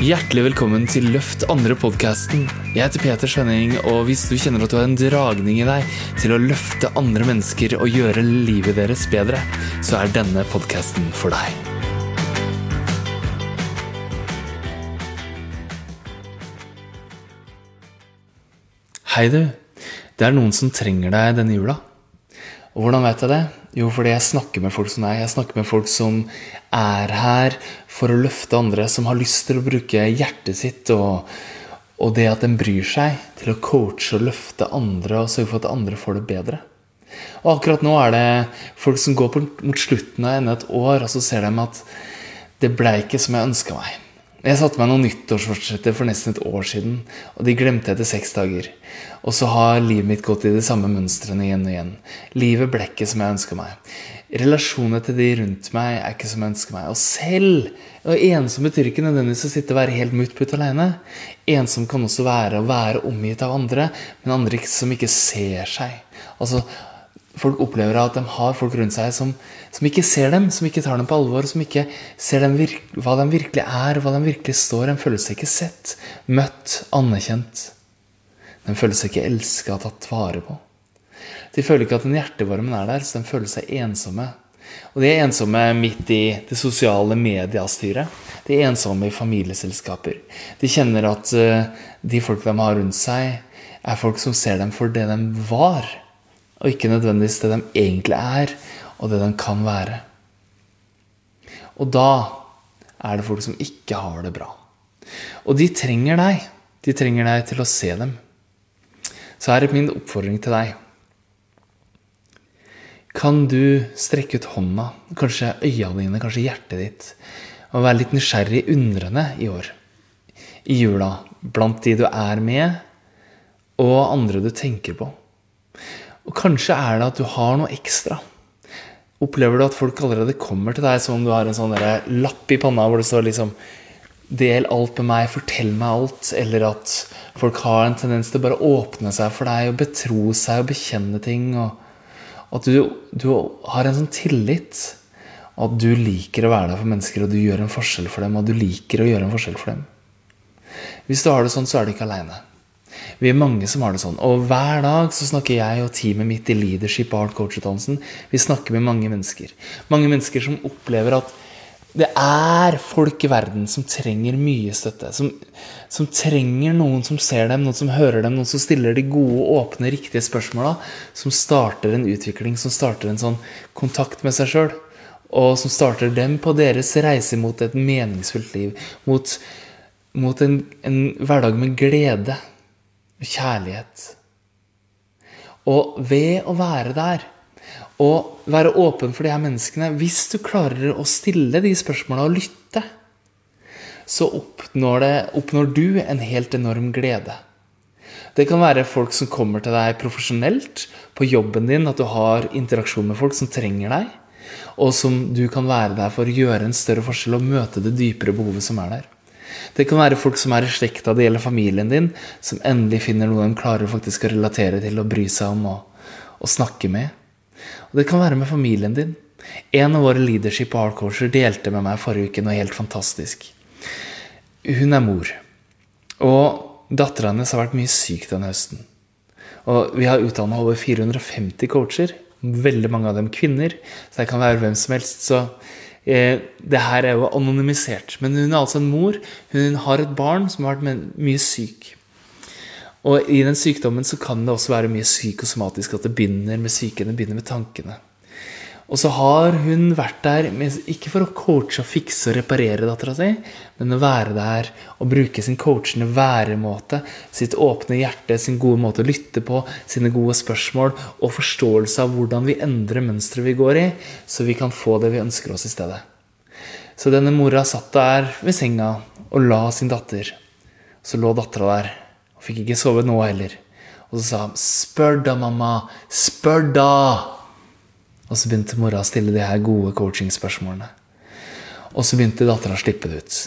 Hjertelig velkommen til Løft andre-podkasten. Jeg heter Peter Svenning, og hvis du kjenner at du har en dragning i deg til å løfte andre mennesker og gjøre livet deres bedre, så er denne podkasten for deg. Hei, du. Det er noen som trenger deg denne jula. Og hvordan vet jeg det? Jo, fordi jeg snakker med folk som deg. Jeg snakker med folk som er her for å løfte andre, som har lyst til å bruke hjertet sitt og, og det at en bryr seg, til å coache og løfte andre og sørge for at andre får det bedre. Og akkurat nå er det folk som går mot slutten av enda et år, og så ser de at det ble ikke som jeg ønska meg. Jeg satte meg noen nyttårsforsetter for nesten et år siden, og de glemte etter seks dager. Og så har livet mitt gått i de samme mønstrene igjen og igjen. Livet ble ikke som jeg ønska meg. Relasjonene til de rundt meg er ikke som jeg ønsker meg. Og selv og Ensom betyr ikke nødvendigvis å sitte og være helt muttputt alene. Ensom kan også være å være omgitt av andre, men andre som ikke ser seg. Altså, Folk opplever at de har folk rundt seg som, som, ikke ser dem, som ikke tar dem på alvor, som ikke ser hva de virkelig er, hva de virkelig står. De føler seg ikke sett, møtt, anerkjent. De føler seg ikke elska og tatt vare på. De føler ikke at den hjertevarmen er der, så de føler seg ensomme. Og de er ensomme midt i det sosiale mediestyret. De er ensomme i familieselskaper. De kjenner at uh, de folk de har rundt seg, er folk som ser dem for det de var og ikke nødvendigvis det de egentlig er, og det de kan være. Og da er det folk som ikke har det bra. Og de trenger deg. De trenger deg til å se dem. Så her er min oppfordring til deg. Kan du strekke ut hånda, kanskje øya dine, kanskje hjertet ditt, og være litt nysgjerrig, undrende i år? I jula. Blant de du er med, og andre du tenker på. Og kanskje er det at du har noe ekstra. Opplever du at folk allerede kommer til deg som om du har en sånn lapp i panna hvor det står liksom Del alt med meg, fortell meg alt. Eller at folk har en tendens til å bare åpne seg for deg og betro seg og bekjenne ting. Og at du, du har en sånn tillit. Og at du liker å være der for mennesker, og du gjør en forskjell for dem. Og du liker å gjøre en forskjell for dem. Hvis du har det sånn, så er du ikke aleine. Vi er mange som har det sånn. Og hver dag så snakker jeg og teamet mitt i Leadership Art Coach-utdannelsen. Vi snakker med mange mennesker. Mange mennesker som opplever at det er folk i verden som trenger mye støtte. Som, som, trenger noen som ser dem, noen som hører dem, noen som stiller de gode, åpne, riktige spørsmåla. Som starter en utvikling, som starter en sånn kontakt med seg sjøl. Og som starter dem på deres reise mot et meningsfullt liv. Mot, mot en, en hverdag med glede kjærlighet. Og ved å være der og være åpen for de her menneskene Hvis du klarer å stille de spørsmåla og lytte, så oppnår, det, oppnår du en helt enorm glede. Det kan være folk som kommer til deg profesjonelt på jobben din, at du har interaksjon med folk som trenger deg, og som du kan være der for å gjøre en større forskjell og møte det dypere behovet som er der. Det kan være folk som er i slekta det gjelder familien din, som endelig finner noe de klarer faktisk å relatere til og bry seg om og, og snakke med. Og det kan være med familien din. En av våre leadership og hardcoacher delte med meg forrige uke noe helt fantastisk. Hun er mor. Og dattera hennes har vært mye syk denne høsten. Og vi har utdanna over 450 coacher. Veldig mange av dem kvinner. Så det kan være hvem som helst. Så Eh, det her er jo anonymisert. Men hun er altså en mor. Hun har et barn som har vært mye syk. Og i den sykdommen så kan det også være mye psykosomatisk. At det begynner med psyken, det begynner med tankene. Og så har hun vært der, ikke for å coache og fikse og reparere dattera si, men å være der og bruke sin coachende væremåte, sitt åpne hjerte, sin gode måte å lytte på, sine gode spørsmål og forståelse av hvordan vi endrer mønsteret vi går i, så vi kan få det vi ønsker oss i stedet. Så denne mora satt der ved senga og la sin datter. Så lå dattera der og fikk ikke sove nå heller. Og så sa hun 'Spør da, mamma. Spør da'. Og så begynte mora å stille de her gode coachingspørsmålene. Og så begynte dattera å slippe det ut.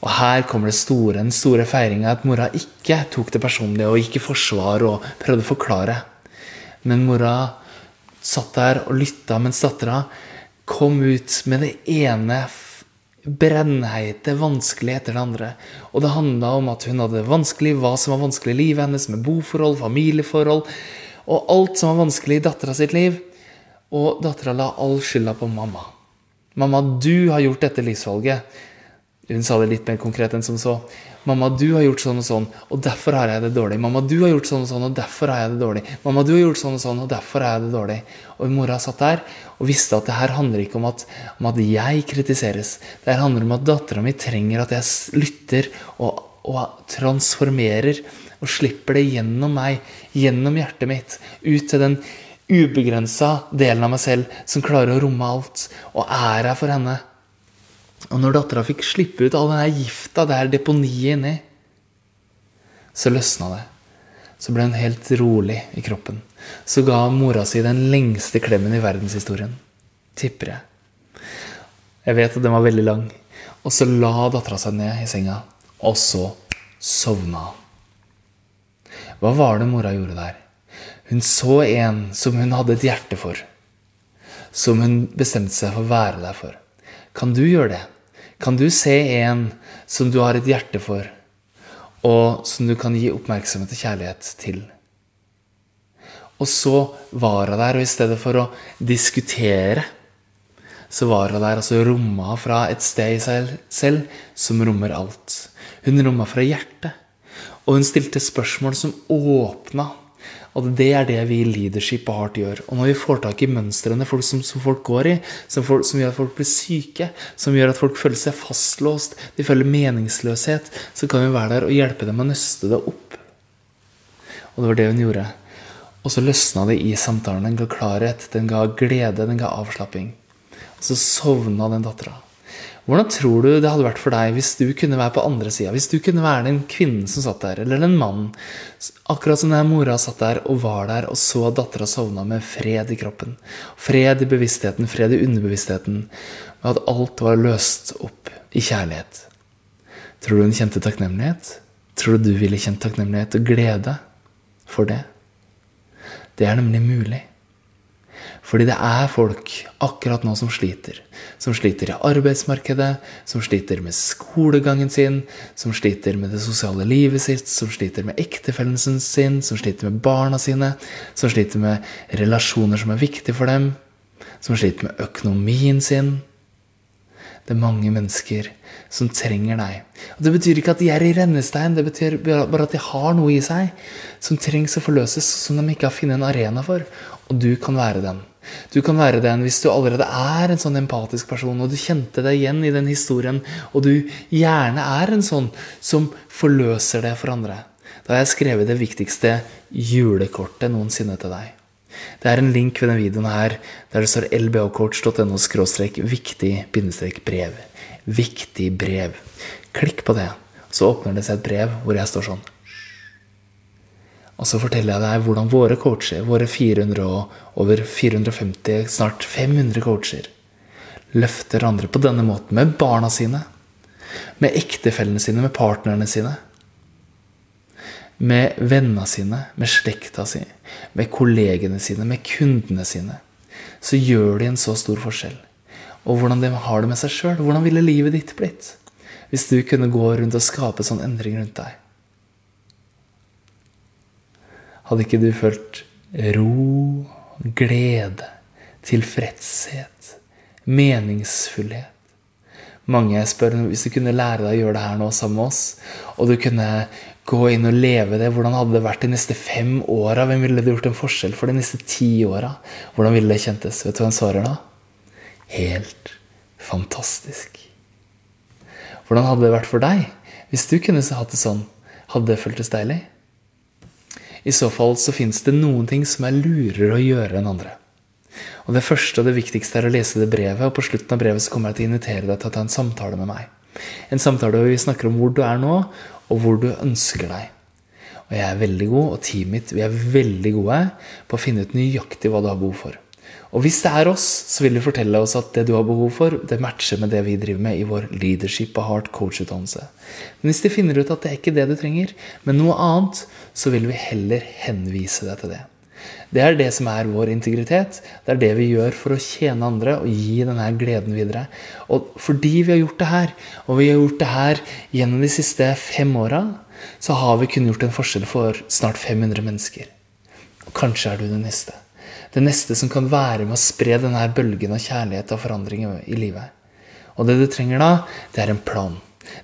Og her kommer det store, den store feiringa at mora ikke tok det personlig og gikk i forsvar og prøvde å forklare. Men mora satt der og lytta mens dattera kom ut med det ene brennheite, vanskelig etter det andre. Og det handla om at hun hadde vanskelig, hva som var vanskelig i livet hennes, med boforhold, familieforhold, og alt som var vanskelig i dattera sitt liv. Og dattera la all skylda på mamma. Mamma, du har gjort dette livsvalget. Hun sa det litt mer konkret enn som så. Mamma, du har gjort sånn og sånn, og derfor har jeg det dårlig. Mamma, du har gjort sånn og sånn, og derfor har jeg det dårlig. Mamma, du har gjort sånn og sånn, og derfor har jeg det dårlig. Og mora satt der og visste at det her handler ikke om at, om at jeg kritiseres. Det her handler om at dattera mi trenger at jeg lytter og, og transformerer og slipper det gjennom meg, gjennom hjertet mitt, ut til den ubegrensa delen av meg selv som klarer å romme alt, og er her for henne. Og når dattera fikk slippe ut all den gifta, det her deponiet inni, så løsna det. Så ble hun helt rolig i kroppen. Så ga mora si den lengste klemmen i verdenshistorien. Tipper jeg. Jeg vet at den var veldig lang. Og så la dattera seg ned i senga, og så sovna hun. Hva var det mora gjorde der? Hun så en som hun hadde et hjerte for. Som hun bestemte seg for å være der for. Kan du gjøre det? Kan du se en som du har et hjerte for, og som du kan gi oppmerksomhet og kjærlighet til? Og så var hun der, og i stedet for å diskutere, så var hun der og så romma fra et sted i seg selv som rommer alt. Hun romma fra hjertet. Og hun stilte spørsmål som åpna. Og det er det vi i leadership og heart gjør. Og når vi får tak i mønstrene folk som, som, folk går i, som, folk, som, gjør at folk blir syke, som gjør at folk føler seg fastlåst, de føler meningsløshet, så kan vi være der og hjelpe dem å nøste det opp. Og det var det hun gjorde. Og så løsna det i samtalen. Den ga klarhet, den ga glede, den ga avslapping. Og så sovna den dattera. Hvordan tror du det hadde vært for deg hvis du kunne være på andre sida? Hvis du kunne være den kvinnen som satt der, eller den mannen. Akkurat som den mora satt der og var der og så at dattera sovna med fred i kroppen. Fred i bevisstheten, fred i underbevisstheten. Med at alt var løst opp i kjærlighet. Tror du hun kjente takknemlighet? Tror du du ville kjent takknemlighet og glede for det? Det er nemlig mulig. Fordi det er folk akkurat nå som sliter. Som sliter i arbeidsmarkedet, som sliter med skolegangen sin, som sliter med det sosiale livet sitt, som sliter med ektefellen sin, som sliter med barna sine, som sliter med relasjoner som er viktige for dem, som sliter med økonomien sin. Det er mange mennesker som trenger deg. Og Det betyr ikke at de er i rennestein, det betyr bare at de har noe i seg som trengs å forløses, som de ikke har funnet en arena for. Og du kan være den. Du kan være den hvis du allerede er en sånn empatisk person, og du kjente deg igjen i den historien, og du gjerne er en sånn som forløser det for andre. Da har jeg skrevet det viktigste julekortet noensinne til deg. Det er en link ved denne videoen her der det står lbhcoach.no viktig brev. Viktig brev. Klikk på det, så åpner det seg et brev hvor jeg står sånn. Og så forteller jeg deg hvordan våre coacher, våre 400 og over 450, snart 500 coacher, løfter andre på denne måten med barna sine, med ektefellene sine, med partnerne sine. Med vennene sine, med slekta si, med kollegene sine, med kundene sine. Så gjør de en så stor forskjell. Og hvordan de har det med seg sjøl. Hvordan ville livet ditt blitt hvis du kunne gå rundt og skape sånn endring rundt deg? Hadde ikke du følt ro, glede, tilfredshet, meningsfullhet? Mange spør hvis du kunne lære deg å gjøre det her nå sammen med oss, og du kunne gå inn og leve det, hvordan hadde det vært de neste fem åra? Hvem ville det gjort en forskjell for de neste ti åra? Hvordan ville det kjentes? Vet du hva han svarer da? Helt fantastisk. Hvordan hadde det vært for deg hvis du kunne hatt det sånn? Hadde det føltes deilig? I så fall så fins det noen ting som er lurere å gjøre enn andre. Og Det første og det viktigste er å lese det brevet, og på slutten av brevet så kommer jeg til å invitere deg til å ta en samtale med meg. En samtale hvor vi snakker om hvor du er nå, og hvor du ønsker deg. Og jeg er veldig god, og teamet mitt vi er veldig gode på å finne ut nøyaktig hva du har behov for. Og hvis det er oss, så vil vi fortelle oss at det du har behov for, det matcher med det vi driver med i vår leadership og hard coach-utdannelse. Men hvis de finner ut at det er ikke det du trenger, men noe annet, så vil vi heller henvise deg til det. Det er det som er vår integritet. Det er det vi gjør for å tjene andre og gi denne gleden videre. Og fordi vi har gjort det her, og vi har gjort det her gjennom de siste fem åra, så har vi kunnet gjort en forskjell for snart 500 mennesker. Og kanskje er du den neste. Den neste som kan være med å spre denne bølgen av kjærlighet og forandring i livet. Og det du trenger da, det er en plan.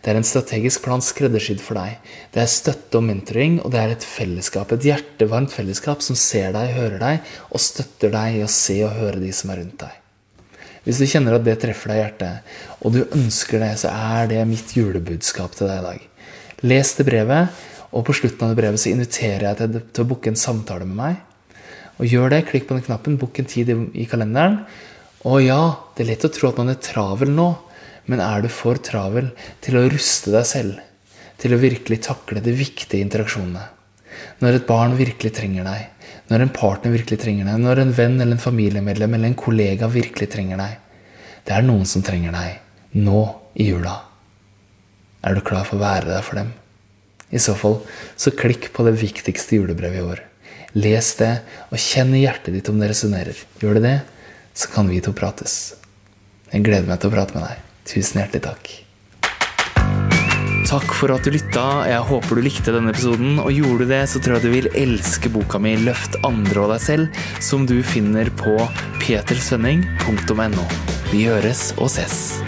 Det er en strategisk plan skreddersydd for deg. Det er støtte og mentoring, og det er et fellesskap, et hjertevarmt fellesskap som ser deg, hører deg, og støtter deg i å se og høre de som er rundt deg. Hvis du kjenner at det treffer deg i hjertet, og du ønsker det, så er det mitt julebudskap til deg i dag. Les det brevet, og på slutten av det brevet så inviterer jeg deg til å booke en samtale med meg. Og gjør det, klikk på den knappen, Bukk en tid i kalenderen. Og ja, det er lett å tro at man er travel nå, men er du for travel til å ruste deg selv, til å virkelig takle de viktige interaksjonene? Når et barn virkelig trenger deg, når en partner virkelig trenger deg, når en venn eller en familiemedlem eller en kollega virkelig trenger deg. Det er noen som trenger deg nå i jula. Er du klar for å være der for dem? I så fall, så klikk på det viktigste julebrevet i år. Les det, og kjenn i hjertet ditt om det resonnerer. Gjør det det, så kan vi to prates. Jeg gleder meg til å prate med deg. Tusen hjertelig takk. Takk for at du lytta. Jeg håper du likte denne episoden. Og gjorde du det, så tror jeg du vil elske boka mi 'Løft andre og deg selv', som du finner på petersønning.no. Vi høres og ses.